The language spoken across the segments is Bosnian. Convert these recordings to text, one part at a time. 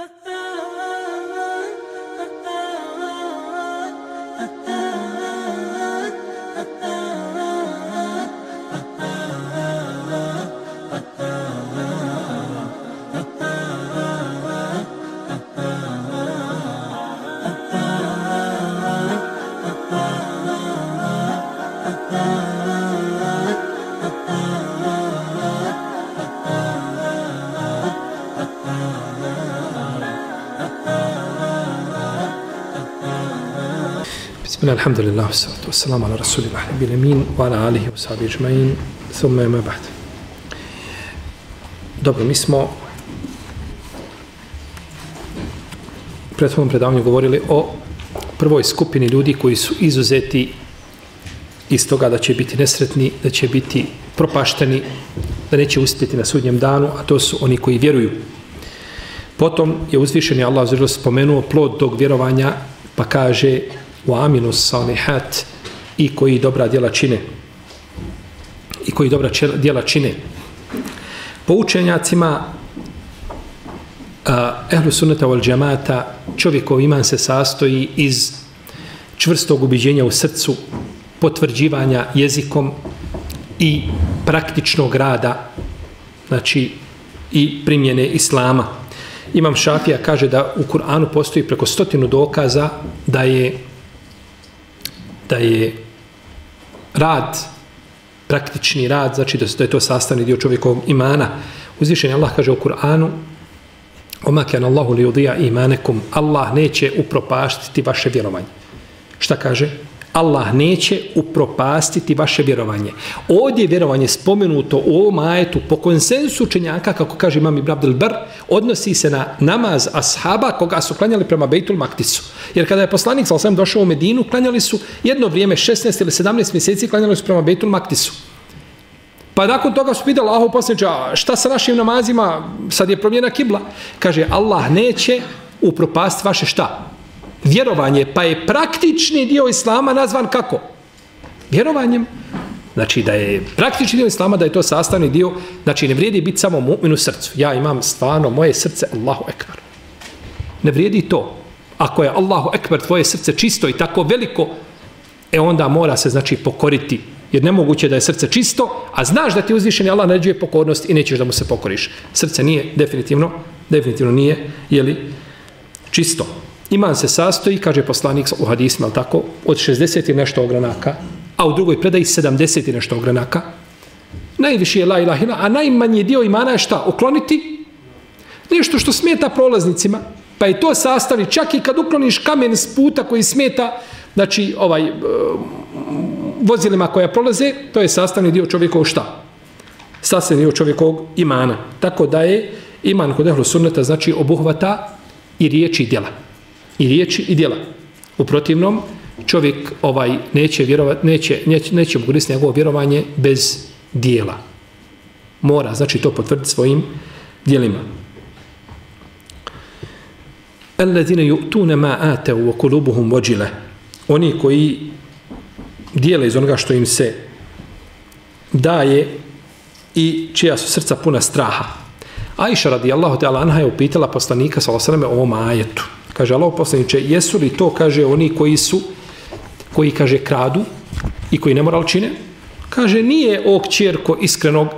Uh -huh. Bismillah, alhamdulillah, salatu wassalamu ala rasulillah, bil amin, wa ala alihi wa sahbihi ajma'in, thumma ima ba'd. Dobro, mi smo u prethodnom predavanju govorili o prvoj skupini ljudi koji su izuzeti iz toga da će biti nesretni, da će biti propašteni, da neće uspjeti na sudnjem danu, a to su oni koji vjeruju. Potom je uzvišeni Allah spomenuo plod tog vjerovanja, pa kaže u aminu salihat i koji dobra djela čine. I koji dobra djela čine. Po učenjacima uh, ehlu sunnata wal džamata čovjekov iman se sastoji iz čvrstog ubiđenja u srcu potvrđivanja jezikom i praktičnog rada znači i primjene islama. Imam Šafija kaže da u Kur'anu postoji preko stotinu dokaza da je da je rad, praktični rad, znači da je to sastavni dio čovjekovog imana. Uzvišen Allah kaže u Kur'anu Oma kan Allahu li udija imanekum Allah neće upropaštiti vaše vjerovanje. Šta kaže? Allah neće upropastiti vaše vjerovanje. Ovdje je vjerovanje spomenuto u ovom ajetu po konsensu učenjaka, kako kaže imam Ibn Abdel Bar, odnosi se na namaz ashaba koga su klanjali prema Bejtul Maktisu. Jer kada je poslanik sa osam došao u Medinu, klanjali su jedno vrijeme, 16 ili 17 mjeseci, klanjali su prema Bejtul Maktisu. Pa nakon toga su pitali Allahu posljednja, šta sa našim namazima, sad je promjena kibla. Kaže, Allah neće upropast vaše šta? Vjerovanje, pa je praktični dio islama nazvan kako? Vjerovanjem. Znači da je praktični dio islama, da je to sastavni dio, znači ne vrijedi biti samo mu'min u srcu. Ja imam stvarno moje srce, Allahu ekber. Ne vrijedi to. Ako je Allahu ekber tvoje srce čisto i tako veliko, e onda mora se znači pokoriti. Jer nemoguće da je srce čisto, a znaš da ti uzvišeni Allah naređuje pokornost i nećeš da mu se pokoriš. Srce nije definitivno, definitivno nije, jeli, čisto. Iman se sastoji, kaže poslanik u hadisma, ali tako, od 60 i nešto ogranaka, a u drugoj predaji 70 i nešto ogranaka. Najviše je la ilaha ila, a najmanji dio imana je šta? Ukloniti nešto što smeta prolaznicima. Pa je to sastavi, čak i kad ukloniš kamen s puta koji smeta, znači, ovaj, e, vozilima koja prolaze, to je sastavni dio čovjekov šta? Sastavni dio čovjekovog imana. Tako da je iman kod ehlu sunneta, znači, obuhvata i riječi i djela i riječi i djela. U protivnom, čovjek ovaj neće vjerovati, neće, neće, neće mogu njegovo vjerovanje bez dijela. Mora, znači, to potvrditi svojim dijelima. Alladine yu'tuna ma atau wa qulubuhum wajila. Oni koji dijele iz onoga što im se daje i čija su srca puna straha. Aisha radijallahu ta'ala anha je upitala poslanika sallallahu alejhi ve sellem o ovom ajetu. Kaže Allah poslaniče, jesu li to, kaže, oni koji su, koji, kaže, kradu i koji nemoral čine? Kaže, nije o kćerko iskrenog.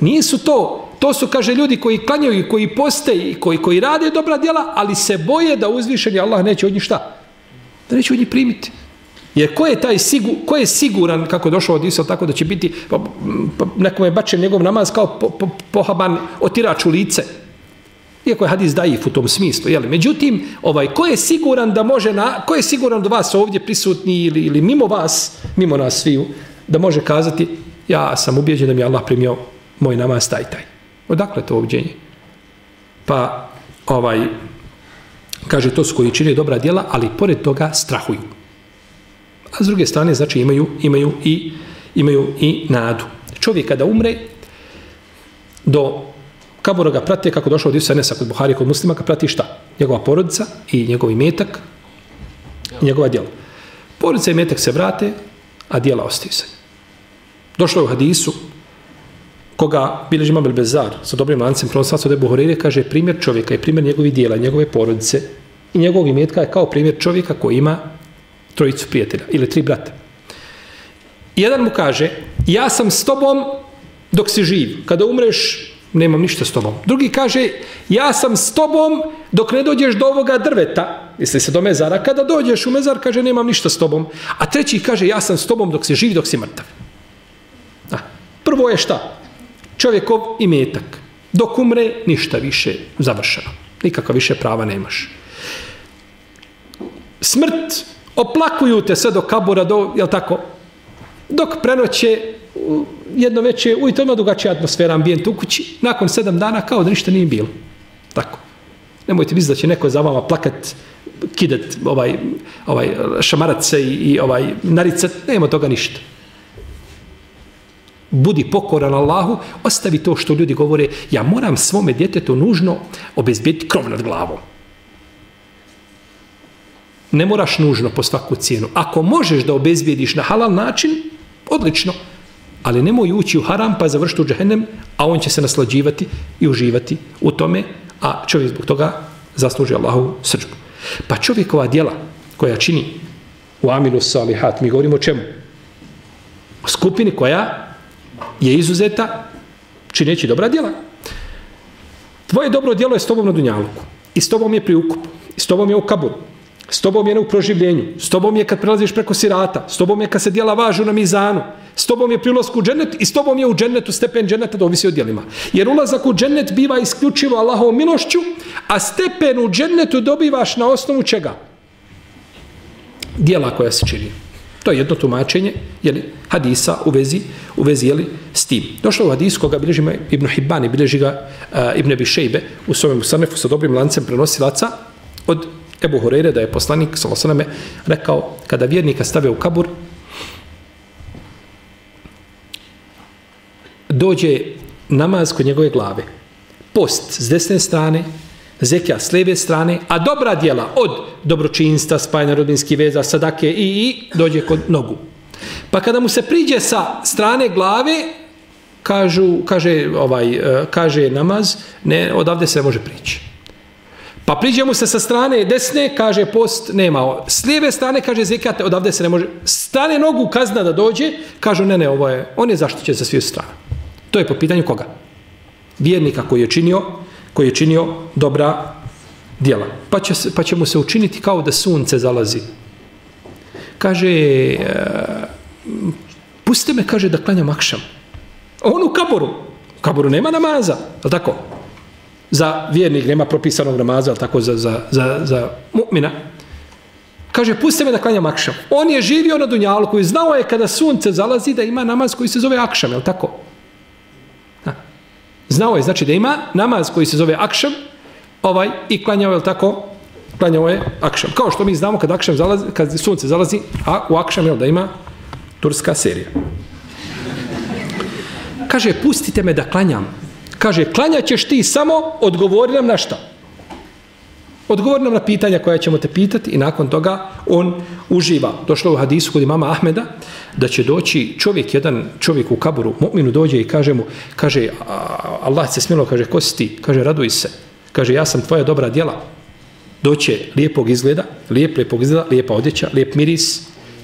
Nisu to. To su, kaže, ljudi koji klanjaju i koji poste i koji, koji rade dobra djela, ali se boje da uzvišeni Allah neće od njih šta? Da neće od njih primiti. Jer ko je taj sigu, ko je siguran kako došao od Isa, tako da će biti pa, pa, pa, nekome bačen njegov namaz kao po, po, pohaban otirač u lice. Iako je hadis daif u tom smislu. Jeli? Međutim, ovaj, ko je siguran da može, na, ko je siguran do vas ovdje prisutni ili, ili mimo vas, mimo nas sviju, da može kazati, ja sam ubijeđen da mi Allah primio moj namaz taj taj. Odakle to ubijeđenje? Pa, ovaj, kaže, to su koji čini dobra djela, ali pored toga strahuju. A s druge strane, znači, imaju, imaju, i, imaju i nadu. Čovjek kada umre, do Kabura ga prate kako došao od Isusa Nesa kod Buhari kod muslima, ga prati šta? Njegova porodica i njegov imetak i njegova djela. Porodica i imetak se vrate, a djela ostaju se. Došlo je u hadisu koga bilježi Imam Bezar sa dobrim lancem prenosaca od Ebu Horeire, kaže primjer čovjeka i primjer njegovih dijela, njegove porodice i njegovog imetka je kao primjer čovjeka koji ima trojicu prijatelja ili tri brata. Jedan mu kaže, ja sam s tobom dok si živ. Kada umreš, nemam ništa s tobom. Drugi kaže, ja sam s tobom dok ne dođeš do ovoga drveta, misli se do mezara, kada dođeš u mezar, kaže, nemam ništa s tobom. A treći kaže, ja sam s tobom dok si živ, dok si mrtav. A, prvo je šta? Čovjekov imetak. Dok umre, ništa više završeno. Nikakva više prava nemaš. Smrt, oplakuju te sve do kabura, do, jel tako? Dok prenoće, jedno veće, ujutro ima drugačija atmosfera, ambijent u kući, nakon sedam dana kao da ništa nije bilo. Tako. Nemojte misliti da će neko za vama plakat, kidat, ovaj, ovaj, šamarat se i, i ovaj, naricat, nema toga ništa. Budi pokoran Allahu, ostavi to što ljudi govore, ja moram svome djetetu nužno obezbijeti krov nad glavom. Ne moraš nužno po svaku cijenu. Ako možeš da obezbijediš na halal način, odlično ali nemoj ući u haram pa završiti u džehennem, a on će se naslađivati i uživati u tome, a čovjek zbog toga zasluži Allahu srđbu. Pa čovjekova djela koja čini u amilu salihat, mi govorimo o čemu? O skupini koja je izuzeta čineći dobra djela. Tvoje dobro djelo je s tobom na dunjaluku i s tobom je pri ukupu i s tobom je u kaburu S tobom je u proživljenju. S tobom je kad prelaziš preko sirata. S tobom je kad se dijela važu na mizanu. S tobom je prilasku u džennet i s tobom je u džennetu stepen dženneta da ovisi o dijelima. Jer ulazak u džennet biva isključivo Allahovom milošću, a stepen u džennetu dobivaš na osnovu čega? Dijela koja se čini. To je jedno tumačenje jeli, hadisa u vezi, u vezi jeli, s tim. Došlo u hadis koga bilježi Ibn Hibban i bilježi ga uh, Ibn Bišejbe u svojom sanefu sa dobrim lancem prenosilaca od Ebu Hureyre da je poslanik Salosaname rekao kada vjernika stave u kabur dođe namaz kod njegove glave. Post s desne strane zekija s lijeve strane a dobra dijela od dobročinstva spajna rodinskih veza, sadake i, i dođe kod nogu. Pa kada mu se priđe sa strane glave kažu, kaže, ovaj, eh, kaže namaz ne, odavde se može prići. Pa priđe mu se sa strane desne, kaže post, nema. S lijeve strane, kaže zekate, odavde se ne može. Stane nogu kazna da dođe, kažu ne, ne, ovo je, on je zaštićen za sviju stranu. To je po pitanju koga? Vjernika koji je činio, koji je činio dobra djela. Pa će, pa će mu se učiniti kao da sunce zalazi. Kaže, e, puste me, kaže, da klanjam akšam. On u kaboru. U kaboru nema namaza, je tako? Za vjernik, nema propisanog namaza, ali tako za, za, za, za mu'mina. Kaže, pusti me da klanjam akšam. On je živio na Dunjalu i znao je kada sunce zalazi da ima namaz koji se zove akšam, je li tako? Ha. Znao je, znači da ima namaz koji se zove akšam, ovaj, i klanjao je, tako? Klanjao je akšam. Kao što mi znamo kad, akšam zalazi, kad sunce zalazi, a u akšam je da ima turska serija. Kaže, pustite me da klanjam kaže, klanjaćeš ti samo, odgovori nam na šta? Odgovori nam na pitanja koja ćemo te pitati i nakon toga on uživa. Došlo u hadisu kod imama Ahmeda da će doći čovjek, jedan čovjek u kaburu, mu'minu dođe i kaže mu, kaže, Allah se smilo, kaže, ko si ti? Kaže, raduj se. Kaže, ja sam tvoja dobra djela. Doće lijepog izgleda, lijep, lijepog izgleda, lijepa odjeća, lijep miris,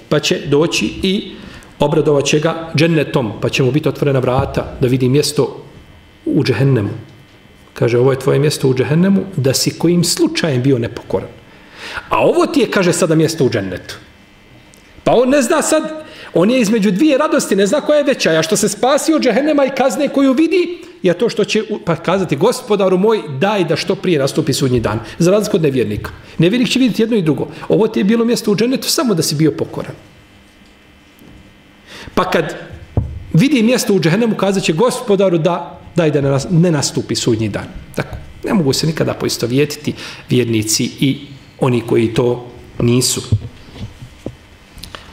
pa će doći i obradovat će ga džennetom, pa će mu biti otvorena vrata da vidi mjesto u džehennemu. Kaže, ovo je tvoje mjesto u džehennemu, da si kojim slučajem bio nepokoran. A ovo ti je, kaže, sada mjesto u džennetu. Pa on ne zna sad, on je između dvije radosti, ne zna koja je veća. Ja što se spasi od džehennema i kazne koju vidi, je to što će pa kazati, gospodaru moj, daj da što prije nastupi sudnji dan. Za razliku od nevjernika. Nevjernik će vidjeti jedno i drugo. Ovo ti je bilo mjesto u džennetu samo da si bio pokoran. Pa kad vidi mjesto u džehennemu, kazat će gospodaru da daj da ne nastupi sudnji dan. Tako, ne mogu se nikada poistovjetiti vjernici i oni koji to nisu.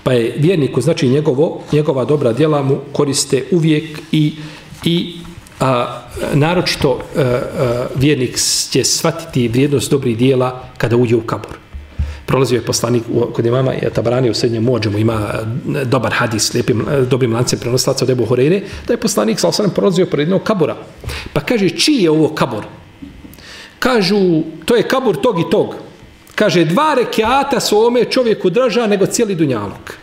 Pa je vjerniku, znači njegovo, njegova dobra djela mu koriste uvijek i, i a, naročito a, a, vjernik će shvatiti vrijednost dobrih dijela kada uđe u kabor prolazio je poslanik kod imama je Tabarani u srednjem mođemu, ima e, dobar hadis, lijepim, e, dobrim lancem prenoslaca od Ebu Horeire, da je poslanik sa osanem prolazio pored jednog kabura. Pa kaže, čiji je ovo kabur? Kažu, to je kabur tog i tog. Kaže, dva rekiata su ome čovjeku draža nego cijeli dunjalog.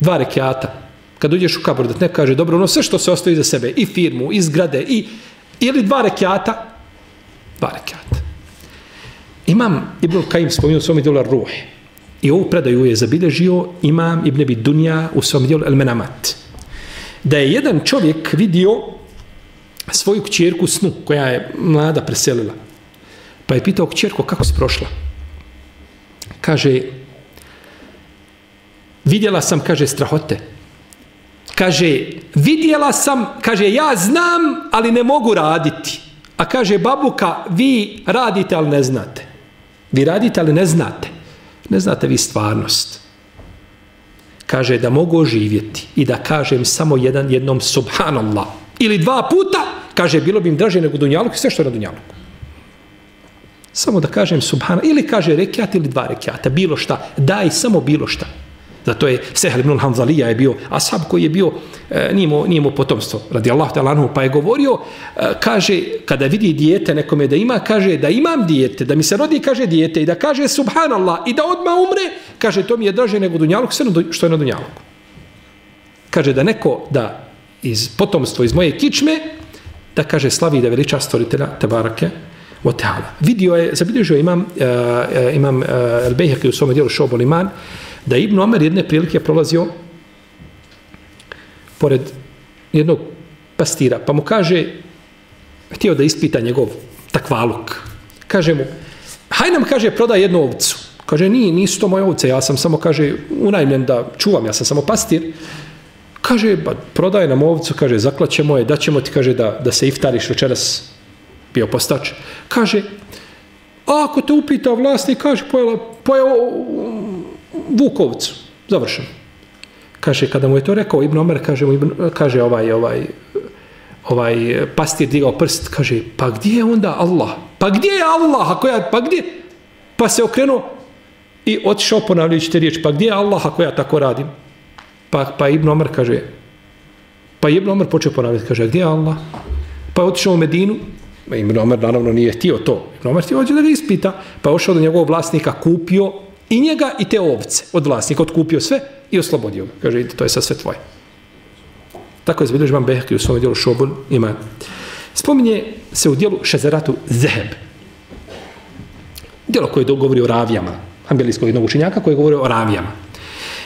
Dva rekiata. Kad uđeš u kabur, da te ne kaže, dobro, ono sve što se ostavi za sebe, i firmu, i zgrade, i, ili dva rekiata, dva rekiata. Imam Ibn Kajim spomenuo svom dijelu Ruh. I ovu predaju je zabilježio Imam Ibn Abi Dunja u svom dijelu El Menamat. Da je jedan čovjek vidio svoju kćerku snu, koja je mlada preselila. Pa je pitao kćerko kako si prošla. Kaže, vidjela sam, kaže, strahote. Kaže, vidjela sam, kaže, ja znam, ali ne mogu raditi. A kaže, babuka, vi radite, ali ne znate. Vi radite, ali ne znate. Ne znate vi stvarnost. Kaže da mogu živjeti i da kažem samo jedan jednom subhanallah. Ili dva puta, kaže, bilo bi im draže nego dunjaluk i sve što je na dunjaluku. Samo da kažem subhanallah. Ili kaže rekiat ili dva rekiata. Bilo šta. Daj samo bilo šta. Zato je Sehel ibn Hanzalija je bio ashab koji je bio, e, nije, mu, nije mu potomstvo, radi Allah talanhu, pa je govorio, e, kaže, kada vidi dijete nekome da ima, kaže da imam dijete, da mi se rodi, kaže dijete, i da kaže subhanallah, i da odma umre, kaže, to mi je draže nego Dunjaluk, sve što je na Dunjaluku. Kaže da neko, da iz potomstva, iz moje kičme, da kaže slavi da veliča stvoritelja Tebarake, o teala. Vidio je, zabilježio imam, uh, imam uh, El Bejheki u svome dijelu Šobol Iman, da je Ibn Omer jedne prilike prolazio pored jednog pastira, pa mu kaže, htio da ispita njegov takvaluk. Kaže mu, haj nam, kaže, prodaj jednu ovcu. Kaže, nije, nisu to moje ovce, ja sam samo, kaže, unajmljen da čuvam, ja sam samo pastir. Kaže, ba, prodaj nam ovcu, kaže, zaklaćemo je, daćemo ti, kaže, da, da se iftariš večeras bio postač. Kaže, a ako te upita vlasnik, kaže, pojela, pojela, Vukovcu. Završeno. Kaže, kada mu je to rekao Ibn Omer, kaže, mu Ibn, kaže ovaj, ovaj, ovaj pastir digao prst, kaže, pa gdje je onda Allah? Pa gdje je Allah? Ako ja, pa gdje? Pa se okrenuo i otišao ponavljajući te riječi, pa gdje je Allah ako ja tako radim? Pa, pa Ibn Omer kaže, pa Ibn Omer počeo ponavljati, kaže, gdje je Allah? Pa je otišao u Medinu, Ibn Omer naravno nije htio to. Ibn Omer htio da ga ispita, pa je ošao do njegovog vlasnika, kupio I njega i te ovce od vlasnika odkupio sve i oslobodio ga. Kaže, to je sad sve tvoje. Tako je zbilježi vam Behki u svom dijelu Šobul ima. Spominje se u dijelu Šezeratu Zeheb. Dijelo koje govori o ravijama. Ambelijskog jednog učenjaka koje govori o ravijama.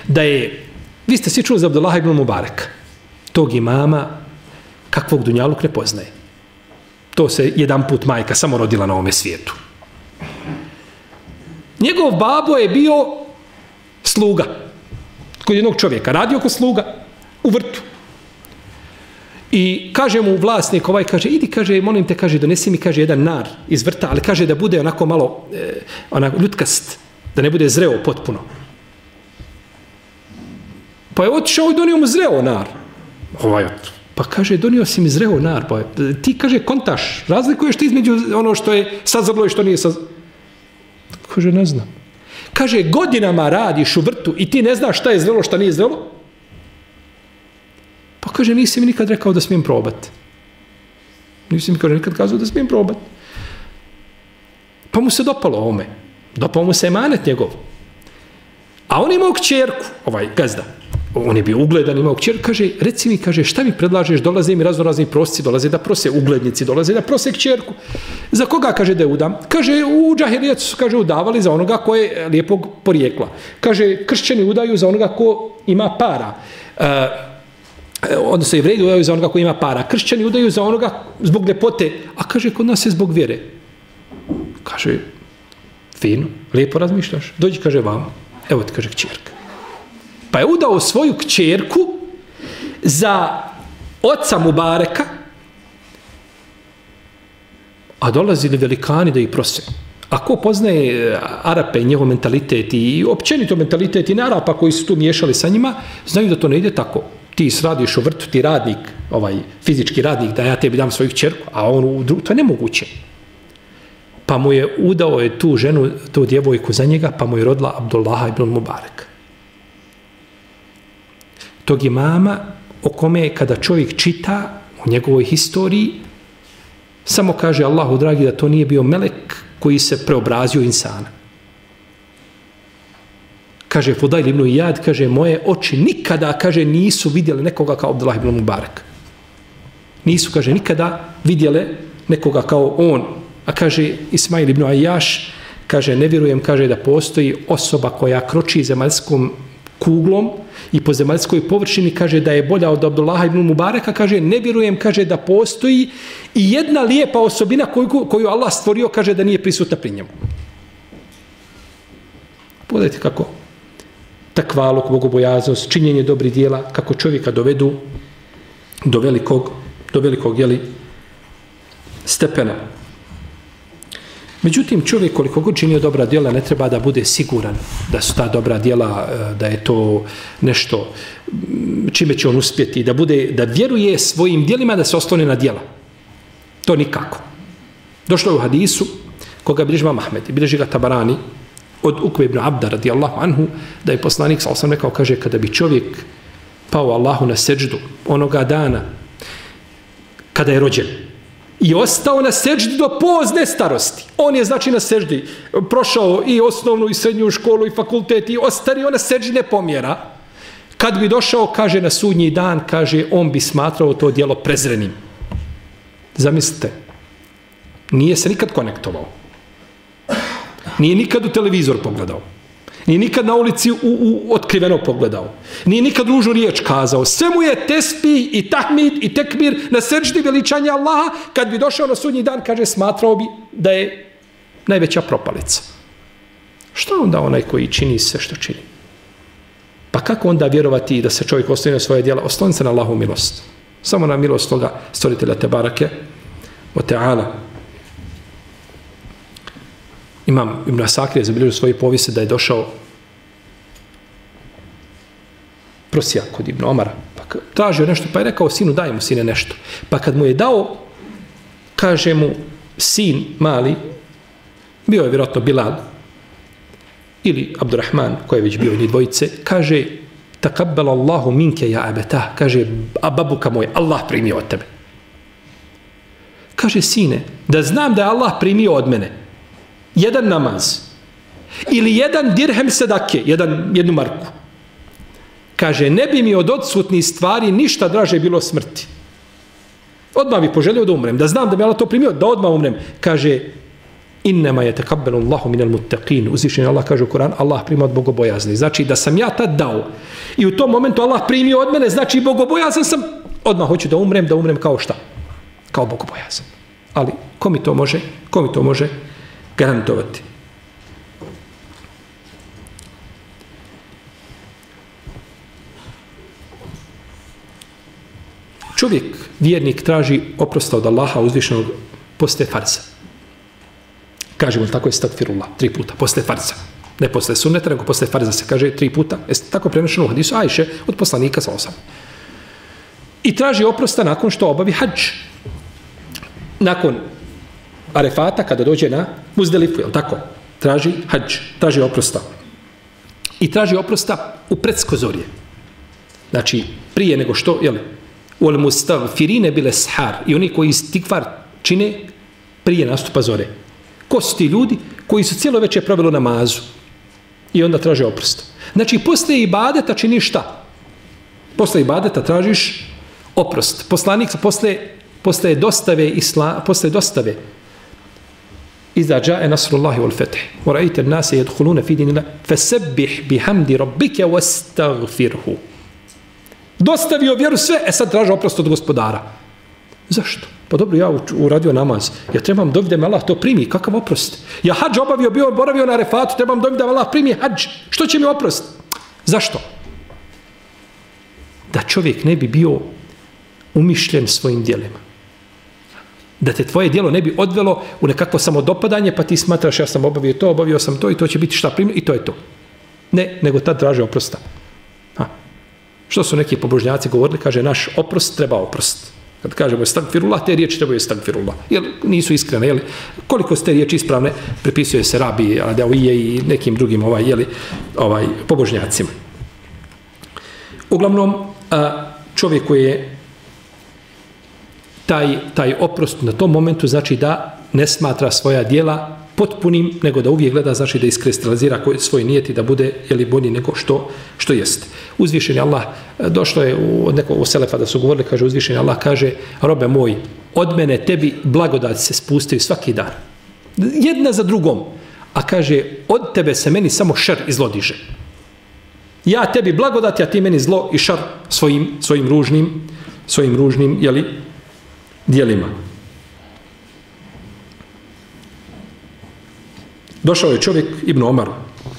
Da je, vi ste svi čuli za Abdullah ibn Mubarak. Tog imama kakvog dunjaluk ne poznaje. To se jedan put majka samo rodila na ovome svijetu. Njegov babo je bio sluga kod jednog čovjeka. Radio kod sluga u vrtu. I kaže mu vlasnik ovaj, kaže, idi, kaže, molim te, kaže, donesi mi, kaže, jedan nar iz vrta, ali kaže da bude onako malo, eh, onako, ljutkast, da ne bude zreo potpuno. Pa je otišao i donio mu zreo nar. Ovaj, pa kaže, donio si mi zreo nar. Pa ti, kaže, kontaš, razlikuješ ti između ono što je sazrlo i što nije sazrlo. Kaže, ne znam. Kaže, godinama radiš u vrtu i ti ne znaš šta je zrelo, šta nije zrelo? Pa kaže, nisi mi nikad rekao da smijem probati. Nisi mi kaže, nikad kazao da smijem probati. Pa mu se dopalo ovome. Dopao mu se emanet njegov. A on imao kćerku, ovaj gazda, on je bio ugledan, imao kćer, kaže, reci mi, kaže, šta mi predlažeš, dolaze mi raznorazni prosci, dolaze da prose uglednici, dolaze da prose kćerku. Za koga, kaže, da je udam? Kaže, u džahilijetu su, kaže, udavali za onoga ko je lijepog porijekla. Kaže, kršćani udaju za onoga ko ima para. E, odnosno, jevredi udaju za onoga ko ima para. Kršćani udaju za onoga zbog ljepote, a kaže, kod nas je zbog vjere. Kaže, fino, lijepo razmišljaš. Dođi, kaže, vam. Evo ti, kaže, kćerka. Pa je udao svoju kćerku za oca Mubareka, a dolazili velikani da ih prose. A ko poznaje eh, Arape i njegov mentalitet i općenito mentalitet i Arapa koji su tu miješali sa njima, znaju da to ne ide tako. Ti sradiš u vrtu, ti radnik, ovaj fizički radnik, da ja tebi dam svoju kćerku, a on u drugu, to je nemoguće. pa mu je udao je tu ženu, tu djevojku za njega, pa mu je rodila Abdullaha ibn Mubarak. Tog imama o kome kada čovjek čita u njegovoj historiji, samo kaže Allahu dragi da to nije bio melek koji se preobrazio insana. Kaže Fudajl ibn Iyad, kaže, moje oči nikada, kaže, nisu vidjeli nekoga kao Abdullah ibn Mubarak. Nisu, kaže, nikada vidjeli nekoga kao on. A kaže Ismail ibn Ayyash, kaže, ne vjerujem, kaže, da postoji osoba koja kroči zemaljskom kuglom i po zemaljskoj površini kaže da je bolja od Abdullaha ibn Mubareka, kaže ne vjerujem, kaže da postoji i jedna lijepa osobina koju, koju Allah stvorio, kaže da nije prisutna pri njemu. Pogledajte kako takvalog, bogobojaznost, činjenje dobri dijela, kako čovjeka dovedu do velikog, do velikog jeli, stepena. Međutim, čovjek koliko god činio dobra djela, ne treba da bude siguran da su ta dobra djela, e, da je to nešto čime će on uspjeti, da bude, da vjeruje svojim djelima da se ostane na djela. To nikako. Došlo je u hadisu, koga bilježi vam Ahmed, bilježi ga Tabarani, od Ukve ibn Abda radijallahu anhu, da je poslanik, sa osam rekao, kaže, kada bi čovjek pao Allahu na seđdu onoga dana, kada je rođen, i ostao na seždi do pozne starosti. On je znači na seždi prošao i osnovnu i srednju školu i fakultet i ostario na seždi ne pomjera. Kad bi došao, kaže na sudnji dan, kaže on bi smatrao to dijelo prezrenim. Zamislite, nije se nikad konektovao. Nije nikad u televizor pogledao. Nije nikad na ulici u, u, otkriveno pogledao. Nije nikad ružu riječ kazao. Sve mu je tespi i tahmid i tekbir na srđdi veličanja Allaha. Kad bi došao na sudnji dan, kaže, smatrao bi da je najveća propalica. Šta onda onaj koji čini sve što čini? Pa kako onda vjerovati da se čovjek ostaje na svoje djela? Osloni se na Allahu milost. Samo na milost toga stvoritelja Tebarake o teala. Imam Ibn Asakir je zabilježio svoje povise da je došao prosijak kod Ibn Omara. Pa tražio nešto, pa je rekao sinu daj mu sine nešto. Pa kad mu je dao, kaže mu sin mali, bio je vjerojatno Bilal, ili Abdurrahman, koji je već bio njih dvojice, kaže, takabbal Allahu minke ja abeta, kaže, a babuka moj, Allah primio od tebe. Kaže, sine, da znam da je Allah primio od mene, jedan namaz ili jedan dirhem sedake, jedan, jednu marku. Kaže, ne bi mi od odsutnih stvari ništa draže bilo smrti. Odmah bi poželio da umrem, da znam da bi Allah to primio, da odmah umrem. Kaže, innama je tekabbelu Allahu minel muttaqin. Uzvišen Allah kaže u Koran, Allah prima od bogobojazni. Znači, da sam ja tad dao i u tom momentu Allah primio od mene, znači bogobojazan sam, odmah hoću da umrem, da umrem kao šta? Kao bogobojazan. Ali, ko mi to može? Ko mi to može? Garantovati. Čovjek, vjernik, traži oprosta od Allaha uzvišenog posle farza. Kažemo tako je stakfirullah, tri puta, posle farza. Ne posle sunneta, nego posle farza se kaže tri puta. Jeste tako prenošeno u hadisu Ajše od poslanika sa osam. I traži oprosta nakon što obavi hađ. Nakon Arefata kada dođe na Muzdelifu, je tako? Traži hađ, traži oprosta. I traži oprosta u predskozorje. Znači, prije nego što, jel, u al mustav bile shar i oni koji stikvar čine prije nastupa zore. Ko su ti ljudi koji su cijelo večer provelo namazu i onda traže oprost. Znači, posle ibadeta čini šta? Posle ibadeta tražiš oprost. Poslanik posle, posle dostave, isla, posle dostave Iza jae nasrullahi wal fetih. wa ra'aita an-nase yadkhuluna fi dinillah fasabbih bihamdi rabbika wastaghfirhu. Dostavio vjeru sve, e sad traži oprost od gospodara. Zašto? Pa dobro, ja uradio namaz. Ja trebam dobiti da me Allah to primi. Kakav oprost? Ja hađ obavio, bio boravio na refatu, trebam dobiti da me Allah primi hađ. Što će mi oprost? Zašto? Da čovjek ne bi bio umišljen svojim dijelima da te tvoje dijelo ne bi odvelo u nekakvo samodopadanje, pa ti smatraš ja sam obavio to, obavio sam to i to će biti šta primjer i to je to. Ne, nego tad traže oprosta. Ha. Što su neki pobožnjaci govorili, kaže naš oprost treba oprost. Kad kažemo stagfirullah, te riječi trebaju stagfirullah. Jer nisu iskrene, jel? Koliko ste riječi ispravne, prepisuje se rabi, adavije i nekim drugim ovaj, jeli, ovaj, pobožnjacima. Uglavnom, čovjek koji je taj, taj oprost na tom momentu znači da ne smatra svoja dijela potpunim, nego da uvijek gleda, znači da iskristalizira svoj nijet i da bude jeli, bolji nego što, što jest. Uzvišeni Allah, došlo je u, od nekog u Selefa da su govorili, kaže uzvišeni Allah, kaže, robe moj, od mene tebi blagodat se spustaju svaki dan. Jedna za drugom. A kaže, od tebe se meni samo šer izlodiže. Ja tebi blagodat, a ti meni zlo i šar svojim, svojim ružnim, svojim ružnim, jeli, dijelima. Došao je čovjek Ibn Omar,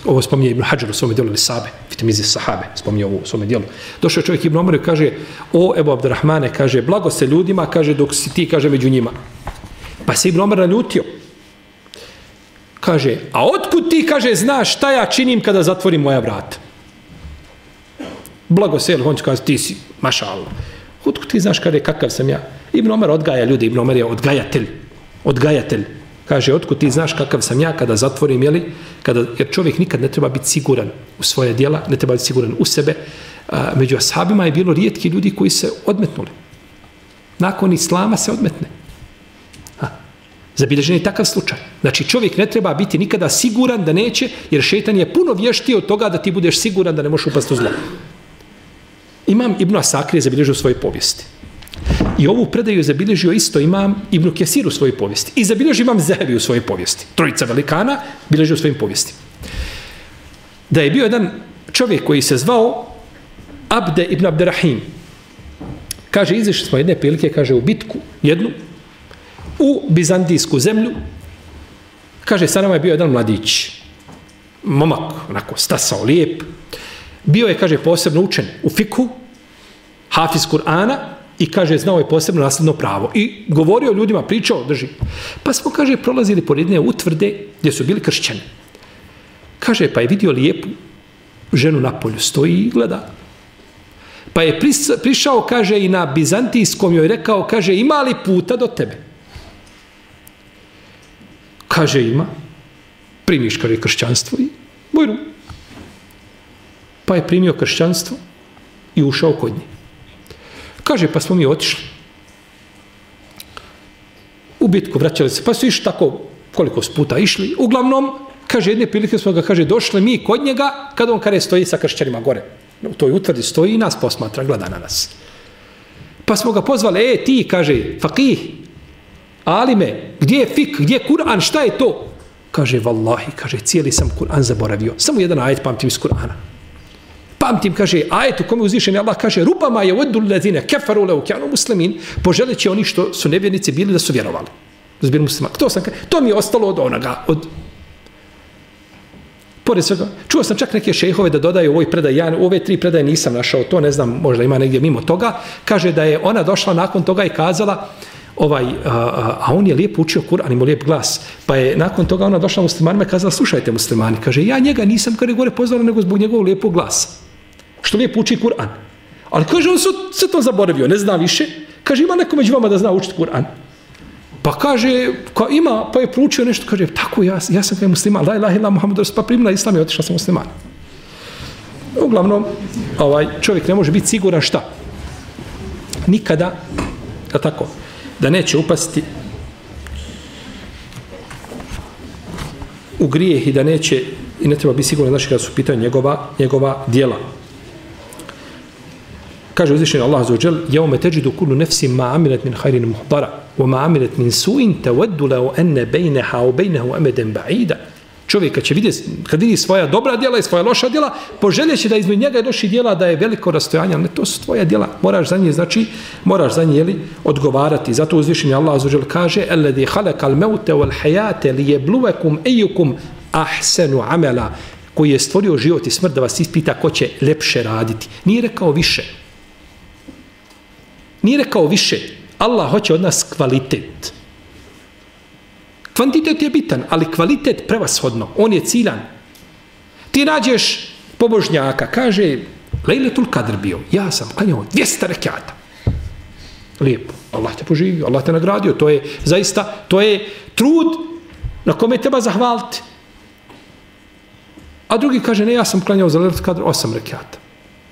ovo spominje Ibn Hajar u svome dijelu ili Sabe, vitamize sahabe, spominje ovo u svome dijelu. Došao je čovjek Ibn Omar i kaže, o Ebu Abdurrahmane, kaže, blago se ljudima, kaže, dok si ti, kaže, među njima. Pa se Ibn Omar naljutio. Kaže, a otkud ti, kaže, znaš šta ja činim kada zatvorim moja vrata? Blago se, on će kaže, ti si, maša Allah. Otkud ti znaš kada je kakav sam ja? Ibn Omer odgaja ljudi, Ibn Omer je odgajatelj. Odgajatelj. Kaže, otkud ti znaš kakav sam ja kada zatvorim, jeli? Kada, jer čovjek nikad ne treba biti siguran u svoje dijela, ne treba biti siguran u sebe. A, među ashabima je bilo rijetki ljudi koji se odmetnuli. Nakon islama se odmetne. Ha. Zabilježen je takav slučaj. Znači, čovjek ne treba biti nikada siguran da neće, jer šetan je puno vještio od toga da ti budeš siguran da ne možeš upasti u zlo. Imam Ibn Asakir je zabilježio svoje povijesti. I ovu predaju je zabilježio isto imam Ibn Kesir u svojoj povijesti. I zabilježio imam Zehebi u svojoj povijesti. Trojica velikana bilježi u svojim povijesti. Da je bio jedan čovjek koji se zvao Abde ibn Abderrahim. Kaže, izišli smo jedne prilike, kaže, u bitku, jednu, u Bizantijsku zemlju. Kaže, sa nama je bio jedan mladić. Momak, onako, stasao, lijep. Bio je, kaže, posebno učen u fiku, hafiz Kur'ana, i kaže znao je posebno nasledno pravo. I govorio ljudima pričao drži. Pa smo kaže prolazili pored jedne utvrde gdje su bili kršćani. Kaže pa je vidio lijepu ženu na polju stoji i gleda. Pa je prišao kaže i na bizantijskom joj rekao kaže ima li puta do tebe? Kaže ima. Primiš kaže kršćanstvo i bojno pa je primio kršćanstvo i ušao kod nje. Kaže, pa smo mi otišli. U bitku vraćali se, pa su išli tako koliko puta išli. Uglavnom, kaže, jedne prilike smo ga, kaže, došli mi kod njega, kad on kare stoji sa kršćanima gore. U toj utvrdi stoji i nas posmatra, gleda na nas. Pa smo ga pozvali, e, ti, kaže, fakih, alime, gdje je fik, gdje je Kur'an, šta je to? Kaže, vallahi, kaže, cijeli sam Kur'an zaboravio. Samo jedan ajet pamtim iz Kur'ana pamtim, kaže, ajet u kome uzvišen Allah kaže, rubama je uedu ledine, kefaru leu kjanu muslimin, poželeći oni što su nevjernici bili da su vjerovali. Da muslima. To, sam, to mi je ostalo od onoga, od Pored svega, čuo sam čak neke šehove da dodaju ovoj predaj, ja ove tri predaje nisam našao, to ne znam, možda ima negdje mimo toga, kaže da je ona došla nakon toga i kazala, ovaj, a, a, a on je lijepo učio Kur'an, ima lijep glas, pa je nakon toga ona došla muslimanima i kazala, slušajte muslimani, kaže, ja njega nisam kada gore pozvala nego zbog njegovog lijepog glasa što lijepo uči Kur'an. Ali kaže, on se to zaboravio, ne zna više. Kaže, ima neko među vama da zna učiti Kur'an. Pa kaže, ka ima, pa je proučio nešto, kaže, tako, ja, ja sam kaj musliman, la ilaha illa Muhammed, pa primila islam i otišla sam musliman. Uglavnom, ovaj, čovjek ne može biti siguran šta? Nikada, da tako, da neće upasti u grijeh i da neće, i ne treba biti siguran, znači kada su pitanje njegova, njegova dijela. Kaže uzvišeni Allah za ođel, jal: "Yawma kulu nefsi ma amilet min khairin muhdara wa ma amilet min su'in tawaddu law anna bejneha o bainahu amadan ba'ida." Čovjek kad će vidjeti, kad vidi svoja dobra djela i svoja loša djela, poželjeće da između njega doši djela da je veliko rastojanje, ali ne, to su tvoja djela. Moraš za nje, znači, moraš za nje jeli, odgovarati. Zato uzvišenje Allah azuđel kaže Eledi khalaqal mauta wal hayata liyabluwakum ayyukum ahsanu amala koji je stvorio život i smrt da vas ispita ko će lepše raditi. Nije rekao više. Nije rekao više. Allah hoće od nas kvalitet. Kvantitet je bitan, ali kvalitet prevashodno. On je ciljan. Ti nađeš pobožnjaka, kaže, Lejletul Kadr bio, ja sam klanjao 200 rekiata. Lijepo. Allah te poživio, Allah te nagradio. To je zaista, to je trud na kome treba zahvaliti. A drugi kaže, ne, ja sam klanjao za Lejlatul Kadr 8 rekiata.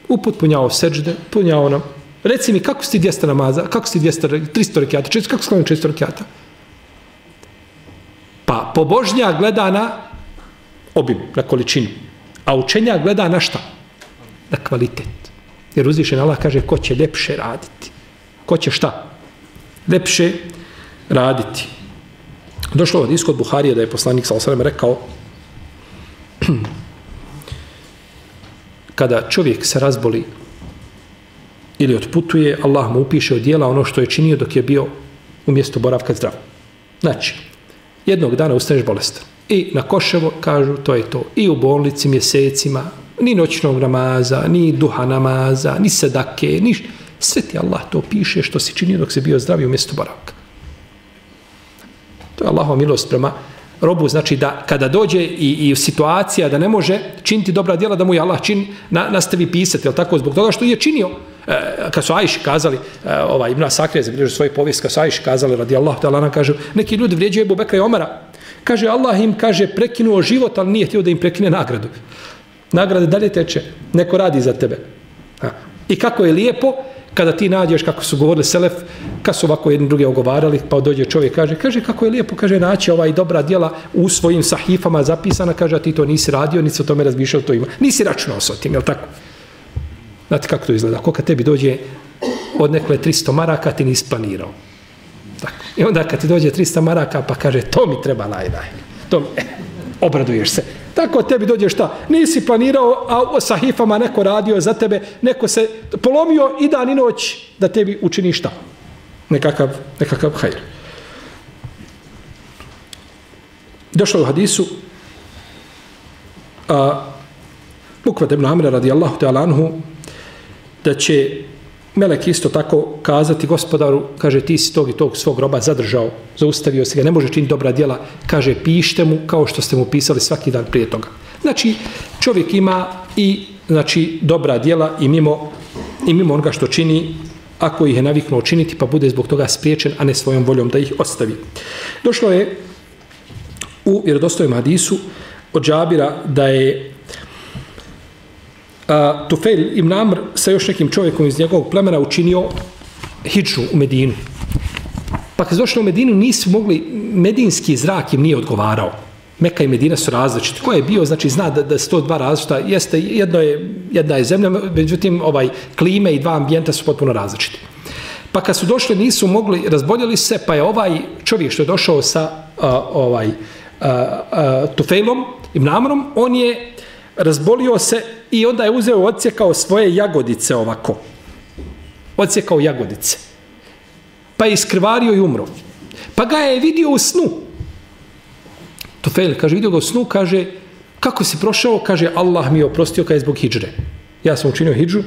Upotpunjao seđde, punjao nam. Reci mi, kako si 200 namaza, kako si 200, 300 rekiata, čest, kako si 400 rekiata? Pa pobožnja gleda na obim, na količinu. A učenja gleda na šta? Na kvalitet. Jer uzvišen Allah kaže, ko će ljepše raditi? Ko će šta? Lepše raditi. Došlo od iskod Buharije da je poslanik sa rekao kada čovjek se razboli ili otputuje, Allah mu upiše od dijela ono što je činio dok je bio u mjestu boravka zdrav. Znači, jednog dana ustaneš bolestan. I na Koševo kažu to je to. I u bolnici mjesecima, ni noćnog namaza, ni duha namaza, ni sedake, ni sve ti Allah to piše što si činio dok se bio zdrav u mjestu boravka. To je Allahova milost prema robu, znači da kada dođe i, i situacija da ne može činiti dobra djela, da mu je Allah čin, na, nastavi pisati, jel tako, zbog toga što je činio. E, kad su Ajši kazali, ovaj, Ibn Asakir je zabilježio svoj povijest, kad su Ajši kazali, radi Allah, da Allah kaže, neki ljudi vrijeđaju Ebu Bekra i Omara, kaže, Allah im, kaže, prekinuo život, ali nije htio da im prekine nagradu. Nagrade dalje teče, neko radi za tebe. Ha. I kako je lijepo, kada ti nađeš, kako su govorili Selef, kad su ovako jedni druge ogovarali, pa dođe čovjek, kaže, kaže, kako je lijepo, kaže, naći ovaj dobra djela u svojim sahifama zapisana, kaže, a ti to nisi radio, nisi o tome razmišljao, to ima. Nisi računao s tim, jel tako? Znate kako to izgleda? Ko kad tebi dođe od nekle 300 maraka, ti nisi planirao. Tako. I onda kad ti dođe 300 maraka, pa kaže, to mi treba najdaj. To mi, eh, obraduješ se. Tako tebi dođe šta? Nisi planirao, a sa hifama neko radio za tebe, neko se polomio i dan i noć da tebi učini šta? Nekakav, nekakav hajr. Došlo u hadisu a, Bukvat ibn Amra radijallahu ta'ala anhu da će Melek isto tako kazati gospodaru, kaže ti si tog i tog svog groba zadržao, zaustavio se ga, ne može činiti dobra djela, kaže pište mu kao što ste mu pisali svaki dan prije toga. Znači čovjek ima i znači dobra djela i mimo, i mimo onoga što čini, ako ih je naviknuo činiti pa bude zbog toga spriječen, a ne svojom voljom da ih ostavi. Došlo je u vjerodostojem hadisu od Džabira da je uh, Tufel ibn Amr sa još nekim čovjekom iz njegovog plemena učinio hiču u Medinu. Pa kad došli u Medinu nisu mogli, medinski zrak im nije odgovarao. Meka i Medina su različiti. Ko je bio, znači zna da, da su to dva različita, jeste, jedno je, jedna je zemlja, međutim ovaj, klime i dva ambijenta su potpuno različiti. Pa kad su došli nisu mogli, razboljeli se, pa je ovaj čovjek što je došao sa uh, ovaj, uh, uh, Tufejlom, Ibn Amrom, on je razbolio se i onda je uzeo odsjekao svoje jagodice ovako. Odsjekao jagodice. Pa je iskrvario i umro. Pa ga je vidio u snu. Tufel, kaže, vidio ga u snu, kaže, kako si prošao? Kaže, Allah mi je oprostio kada je zbog hijđre. Ja sam učinio hijđu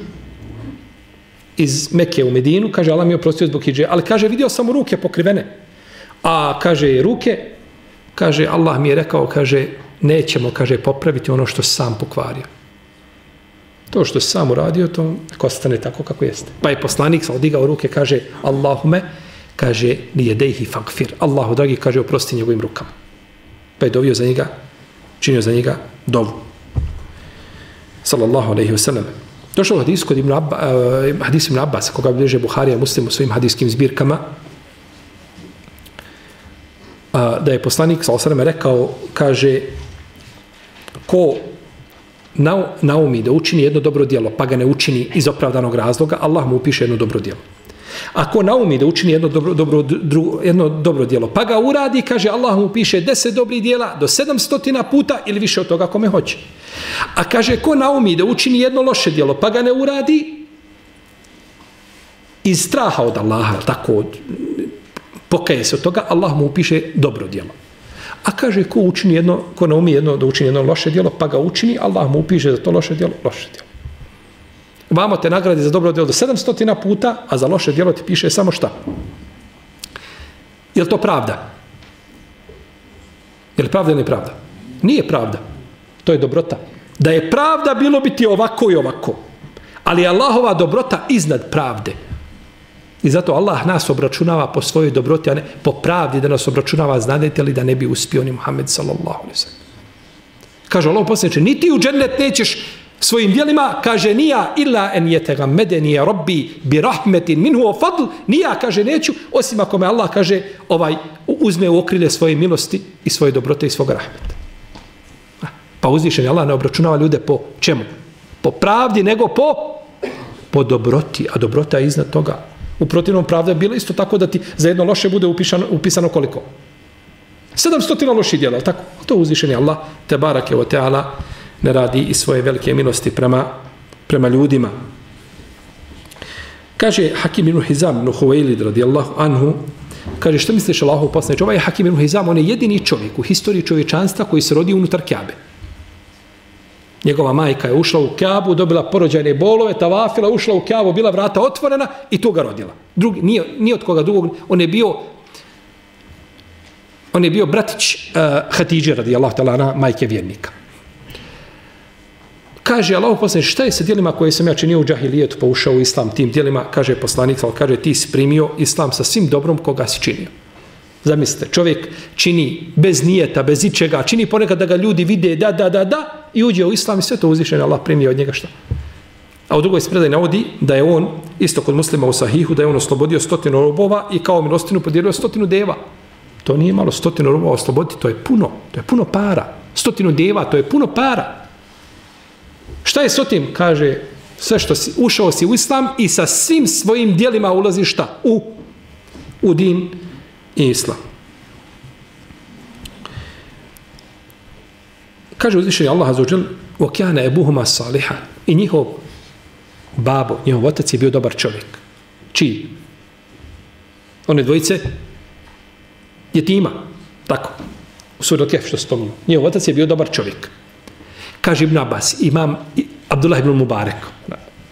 iz Mekke u Medinu, kaže, Allah mi je oprostio zbog hijđre. Ali kaže, vidio sam ruke pokrivene. A kaže, ruke, kaže, Allah mi je rekao, kaže, nećemo, kaže, popraviti ono što sam pokvario. To što sam uradio, to ostane tako kako jeste. Pa je poslanik sa odigao ruke, kaže, Allahume, kaže, nije dejhi fagfir. Allahu, dragi, kaže, oprosti njegovim rukama. Pa je dovio za njega, činio za njega dovu. Sallallahu alaihi wa sallam. Došao hadis kod Ibn, Abba, uh, hadis Ibn Abbas, koga bliže Buharija muslim u svojim hadiskim zbirkama, uh, da je poslanik, sallallahu alaihi wa sallam, rekao, kaže, ko naumi da učini jedno dobro djelo, pa ga ne učini iz opravdanog razloga, Allah mu upiše jedno dobro djelo. Ako naumi da učini jedno dobro, dobro, dru, jedno dobro djelo, pa ga uradi, kaže Allah mu piše deset dobrih djela do sedamstotina puta ili više od toga kome hoće. A kaže ko naumi da učini jedno loše djelo, pa ga ne uradi iz straha od Allaha, tako pokaje se od toga, Allah mu upiše dobro djelo. A kaže, ko učini jedno, ko ne umije jedno da učini jedno loše djelo, pa ga učini, Allah mu upiše za to loše djelo, loše djelo. Vamo te nagradi za dobro djelo do 700 puta, a za loše djelo ti piše samo šta? Je li to pravda? Je li pravda ili pravda? Nije pravda. To je dobrota. Da je pravda, bilo bi ti ovako i ovako. Ali Allahova dobrota iznad pravde. I zato Allah nas obračunava po svojoj dobroti, a ne po pravdi da nas obračunava, znadete li da ne bi uspio ni Muhammed sallallahu alaihi sallam. Kaže Allah posljedniče, niti u džennet nećeš svojim dijelima, kaže nija illa en jetega medenije robbi bi rahmetin minhu o fadl, nija, kaže, neću, osim ako me Allah, kaže, ovaj, uzme u okrilje svoje milosti i svoje dobrote i svog rahmeta. Pa uzvišen Allah ne obračunava ljude po čemu? Po pravdi, nego po, po dobroti, a dobrota je iznad toga. U protivnom pravda je bilo isto tako da ti za jedno loše bude upisano, upisano koliko? 700 loših djela, tako? To uzvišen je Allah, te barake o teala, ne radi i svoje velike milosti prema, prema ljudima. Kaže Hakim ibn Hizam ibn Huwailid radijallahu anhu, kaže što misliš Allahu poslanič, ovaj Hakim ibn Hizam, on je jedini čovjek u historiji čovječanstva koji se rodi unutar Kjabe. Njegova majka je ušla u Kjabu, dobila porođajne bolove, tavafila, ušla u Kjabu, bila vrata otvorena i tu ga rodila. Drugi, nije, nije od koga drugog, on je bio on je bio bratić uh, Hatidže radijallahu ta'ala majke vjernika. Kaže Allah poslanik, šta je sa dijelima koje sam ja činio u džahilijetu pa ušao u islam tim dijelima? Kaže poslanik, kaže ti si primio islam sa svim dobrom koga si činio. Zamislite, čovjek čini bez nijeta, bez ičega, čini ponekad da ga ljudi vide da, da, da, da i uđe u islam i sve to uzvišeno Allah primi od njega šta. A u drugoj spredaj navodi da je on, isto kod muslima u sahihu, da je on oslobodio stotinu robova i kao milostinu podijelio stotinu deva. To nije malo stotinu robova osloboditi, to je puno, to je puno para. Stotinu deva, to je puno para. Šta je s otim? Kaže, sve što si, ušao si u islam i sa svim svojim dijelima ulazi šta? U, u din i islam. Kaže uzvišenje Allah azuđel, وَكَانَ ebuhuma صَالِحًا I njihov babo, njihov otac je bio dobar čovjek. Čiji? One dvojice je tima. Tako. U suri Kef što spominju. Njihov otac je bio dobar čovjek kaže Ibn Abbas, imam Abdullah ibn Mubarek,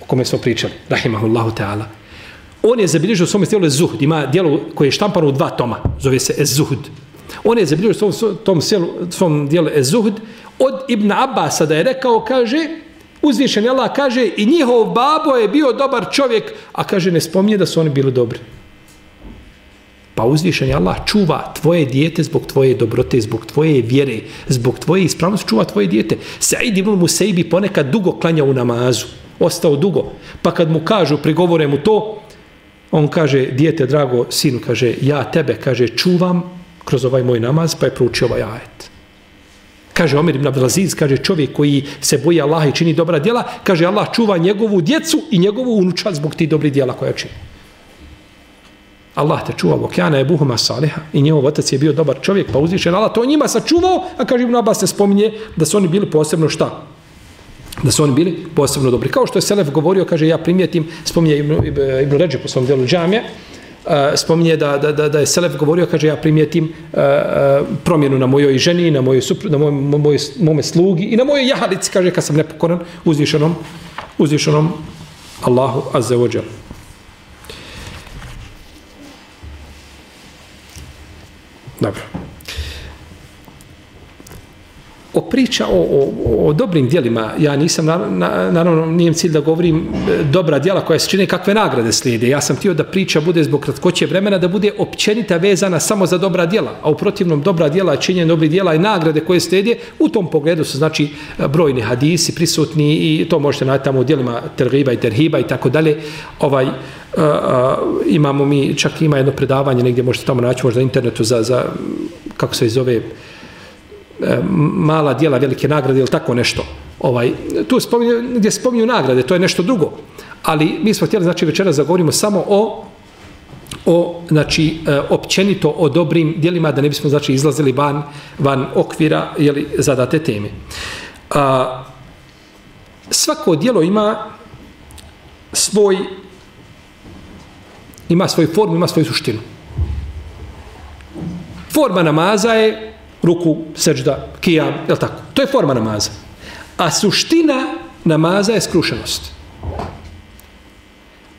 o kome smo pričali, rahimahullahu ta'ala, on je zabilježio u svom stijelu Zuhd, ima dijelo koje je štampano u dva toma, zove se Zuhd. On je zabilježio u svom, tom sjelu, svom dijelu Zuhd, od Ibn Abbasa da je rekao, kaže, uzvišen Allah kaže, i njihov babo je bio dobar čovjek, a kaže, ne spominje da su oni bili dobri. Pa uzvišen Allah čuva tvoje dijete zbog tvoje dobrote, zbog tvoje vjere, zbog tvoje ispravnosti čuva tvoje dijete. Said ibn Musejbi ponekad dugo klanja u namazu, ostao dugo. Pa kad mu kažu, prigovore mu to, on kaže, dijete drago, sinu, kaže, ja tebe, kaže, čuvam kroz ovaj moj namaz, pa je proučio ovaj ajet. Kaže Omer ibn Abdelaziz, kaže čovjek koji se boji Allaha i čini dobra djela, kaže Allah čuva njegovu djecu i njegovu unučad zbog tih dobrih djela koja čini. Allah te čuva vokjana je buhuma saliha i njegov otac je bio dobar čovjek, pa uzvišen Allah to njima sačuvao, a kaže Ibn Abbas se spominje da su oni bili posebno šta? Da su oni bili posebno dobri. Kao što je Selef govorio, kaže ja primijetim, spominje Ibn, Ibn Ređe po svom djelu džamije, e, spominje da, da, da, da je Selef govorio, kaže, ja primijetim e, e, promjenu na mojoj ženi, na mojoj supru, na moj, moj, mome slugi i na mojoj jahalici, kaže, kad sam nepokoran uzvišenom, uzvišenom Allahu azza wa jalla. Dobro. O priča o, o, o dobrim dijelima, ja nisam, na, na, naravno, nijem cilj da govorim e, dobra dijela koja se čine, kakve nagrade slijede. Ja sam htio da priča bude zbog kratkoće vremena, da bude općenita vezana samo za dobra dijela, a u protivnom dobra dijela, činjenje dobrih dijela i nagrade koje slijede, u tom pogledu su, znači, brojni hadisi prisutni i to možete naći tamo u dijelima terhiba i terhiba i tako dalje. Ovaj, uh, imamo mi, čak ima jedno predavanje, negdje možete tamo naći možda na internetu za, za kako se zove, E, mala dijela velike nagrade ili tako nešto. Ovaj, tu spominju, gdje spominju nagrade, to je nešto drugo. Ali mi smo htjeli, znači, večera zagovorimo samo o o znači e, općenito o dobrim djelima da ne bismo znači izlazili van van okvira je li zadate teme. A, svako djelo ima svoj ima svoju formu, ima svoju suštinu. Forma namaza je ruku, seđda, kijam, je tako? To je forma namaza. A suština namaza je skrušenost.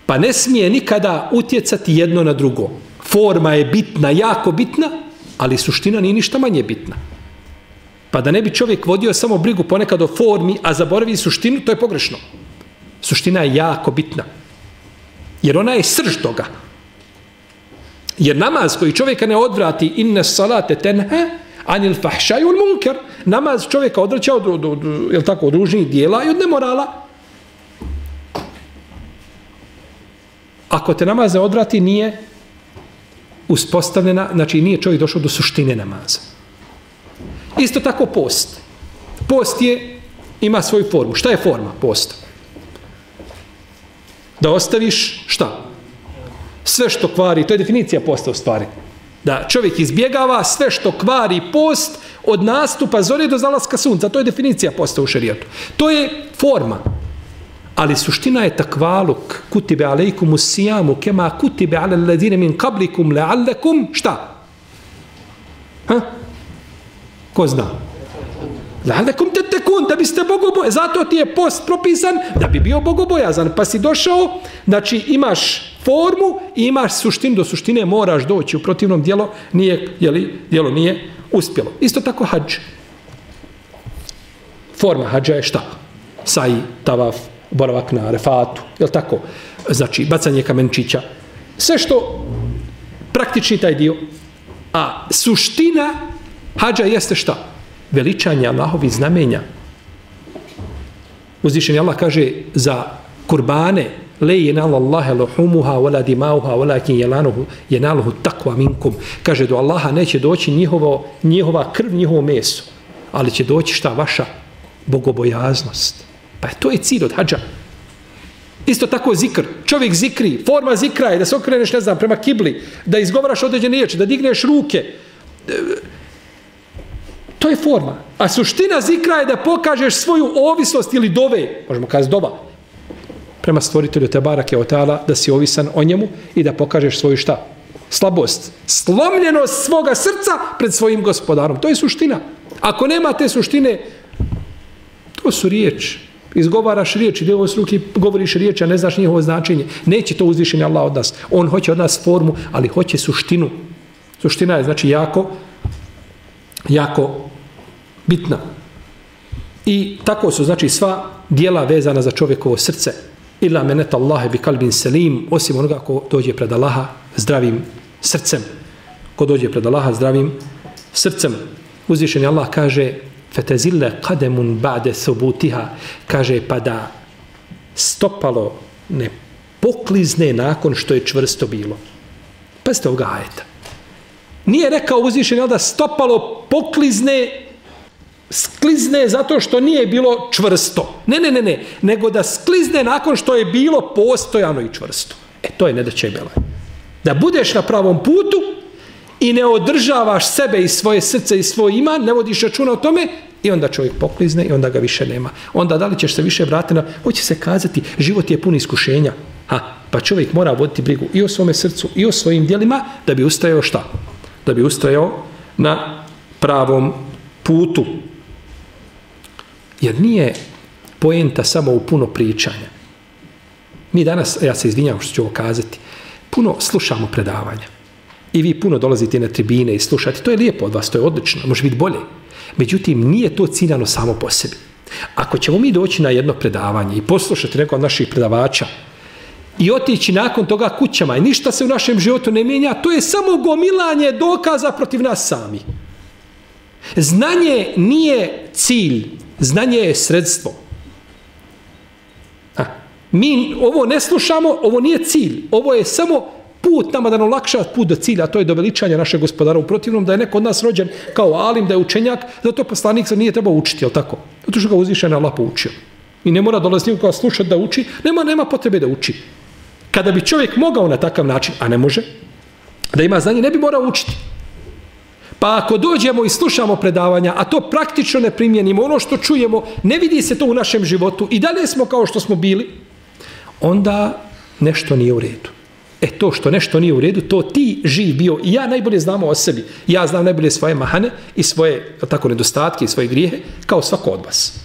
Pa ne smije nikada utjecati jedno na drugo. Forma je bitna, jako bitna, ali suština nije ništa manje bitna. Pa da ne bi čovjek vodio samo brigu ponekad o formi, a zaboravi suštinu, to je pogrešno. Suština je jako bitna. Jer ona je srž toga. Jer namaz koji čovjeka ne odvrati inne salate tenha anil fahšaju il munker. Namaz čovjeka odvraća od, od, od, od, od, tako, od ružnih dijela i od nemorala. Ako te namaz ne odrati, nije uspostavljena, znači nije čovjek došao do suštine namaza. Isto tako post. Post je, ima svoju formu. Šta je forma posta? Da ostaviš šta? Sve što kvari, to je definicija posta u stvari. Da čovjek izbjegava sve što kvari post od nastupa zore do zalaska sunca. To je definicija posta u šarijetu. To je forma. Ali suština je takvaluk. Kutibe alejkum usijamu kema kutibe ale ledine min kablikum leallekum. Šta? Ha? Ko zna? Leallekum te tekun, da biste bogobojazan. Zato ti je post propisan da bi bio bogobojazan. Pa si došao, znači imaš formu i imaš suštinu. Do suštine moraš doći. U protivnom dijelo nije, jeli, dijelo nije uspjelo. Isto tako hađ. Forma hađa je šta? Saji, tavaf, boravak na refatu, je tako? Znači, bacanje kamenčića. Sve što praktični taj dio. A suština hađa jeste šta? Veličanje Allahovi znamenja. Uzvišen Allah kaže za kurbane le jenal Allahe lohumuha wala dimauha wala kin jelanuhu jenaluhu takva minkum. Kaže do Allaha neće doći njihovo, njihova krv, njihovo meso. Ali će doći šta? Vaša bogobojaznost. Pa to je cilj od hađa. Isto tako zikr. Čovjek zikri. Forma zikra je da se okreneš, ne znam, prema kibli. Da izgovaraš određene riječi. Da digneš ruke. To je forma. A suština zikra je da pokažeš svoju ovisnost ili dove. Možemo kazati dova. Prema stvoritelju te barake otala da si ovisan o njemu i da pokažeš svoju šta? Slabost. Slomljenost svoga srca pred svojim gospodarom. To je suština. Ako nema te suštine, to su riječi izgovaraš riječi, deo s ruki govoriš riječi, a ne znaš njihovo značenje. Neće to uzvišenje Allah od nas. On hoće od nas formu, ali hoće suštinu. Suština je znači jako, jako bitna. I tako su znači sva dijela vezana za čovjekovo srce illa menet Allahe bi kalbin selim, osim onoga ko dođe pred Allaha zdravim srcem. Ko dođe pred Allaha zdravim srcem. Uzvišenje Allah kaže fetezille kademun ba'de thubutiha kaže pa da stopalo ne poklizne nakon što je čvrsto bilo. Pa ovoga ajeta. Nije rekao uzvišen da stopalo poklizne sklizne zato što nije bilo čvrsto. Ne, ne, ne, ne. Nego da sklizne nakon što je bilo postojano i čvrsto. E, to je nedaće da bela. Da budeš na pravom putu, i ne održavaš sebe i svoje srce i svoj iman, ne vodiš računa o tome, i onda čovjek poklizne i onda ga više nema. Onda da li ćeš se više vratiti na, hoće se kazati, život je pun iskušenja. Ha, pa čovjek mora voditi brigu i o svome srcu i o svojim dijelima da bi ustajao šta? Da bi ustajao na pravom putu. Jer nije poenta samo u puno pričanja. Mi danas, ja se izvinjam što ću ovo kazati, puno slušamo predavanja. I vi puno dolazite na tribine i slušate. To je lijepo od vas, to je odlično, može biti bolje. Međutim, nije to ciljano samo po sebi. Ako ćemo mi doći na jedno predavanje i poslušati neko od naših predavača i otići nakon toga kućama i ništa se u našem životu ne mijenja, to je samo gomilanje dokaza protiv nas sami. Znanje nije cilj, znanje je sredstvo. A, mi ovo ne slušamo, ovo nije cilj, ovo je samo put nama da nam lakša put do cilja, to je do veličanja našeg gospodara. U protivnom da je neko od nas rođen kao alim, da je učenjak, zato poslanik se nije trebao učiti, je tako? Zato što ga uzviše na Allah poučio. I ne mora dolaziti nikoga slušati da uči, nema, nema potrebe da uči. Kada bi čovjek mogao na takav način, a ne može, da ima znanje, ne bi morao učiti. Pa ako dođemo i slušamo predavanja, a to praktično ne primjenimo, ono što čujemo, ne vidi se to u našem životu i dalje smo kao što smo bili, onda nešto nije u redu. E to što nešto nije u redu, to ti živ bio i ja najbolje znamo o sebi. Ja znam najbolje svoje mahane i svoje tako nedostatke i svoje grijehe kao svako od vas.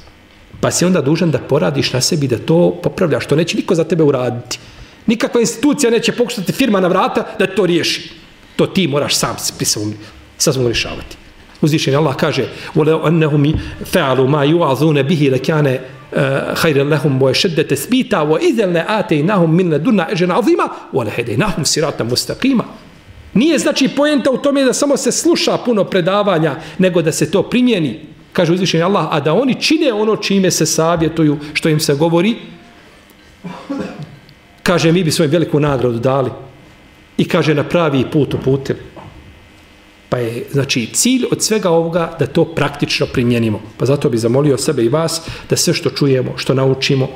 Pa si onda dužan da poradiš na sebi da to popravljaš. To neće niko za tebe uraditi. Nikakva institucija neće pokušati firma na vrata da to riješi. To ti moraš sam sad smo ga rješavati. Uzvišen Allah kaže, وَلَوْ أَنَّهُمْ فَعَلُوا مَا يُعَذُونَ بِهِ لَكَانَ خَيْرًا لَهُمْ وَيَشَدَّ تَثْبِيتًا وَإِذَلْنَ آتَيْنَهُمْ مِنَ دُنَّا اَجْنَ عَظِيمًا وَلَهَدَيْنَهُمْ siratan mustaqima." Nije znači poenta u tome da samo se sluša puno predavanja, nego da se to primjeni, kaže uzvišeni Allah, a da oni čine ono čime se savjetuju, što im se govori, kaže, mi bi svoju veliku nagradu dali. I kaže, na pravi put uputili. Pa je, znači, cilj od svega ovoga da to praktično primjenimo. Pa zato bi zamolio sebe i vas da sve što čujemo, što naučimo,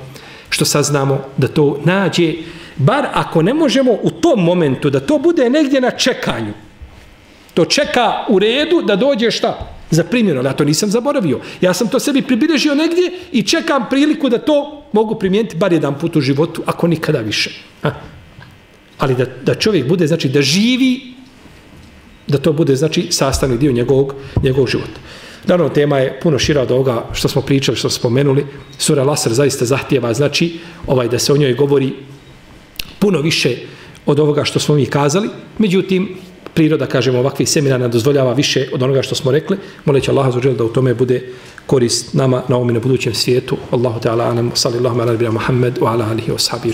što saznamo, da to nađe, bar ako ne možemo u tom momentu, da to bude negdje na čekanju. To čeka u redu da dođe šta? Za primjeno. Ja to nisam zaboravio. Ja sam to sebi pribilježio negdje i čekam priliku da to mogu primijeniti bar jedan put u životu, ako nikada više. Ha? Ali da, da čovjek bude, znači da živi, da to bude, znači, sastavni dio njegovog, njegovog života. Naravno, tema je puno šira od ovoga što smo pričali, što smo spomenuli. Sura Lasar zaista zahtjeva, znači, ovaj da se o njoj govori puno više od ovoga što smo mi kazali. Međutim, priroda, kažemo, ovakvih seminara dozvoljava više od onoga što smo rekli. Moleći Allah zađel da u tome bude korist nama na ovom i na budućem svijetu. Allahu Teala, anam, sallallahu ala nabira Muhammed, wa ala alihi wa sahabi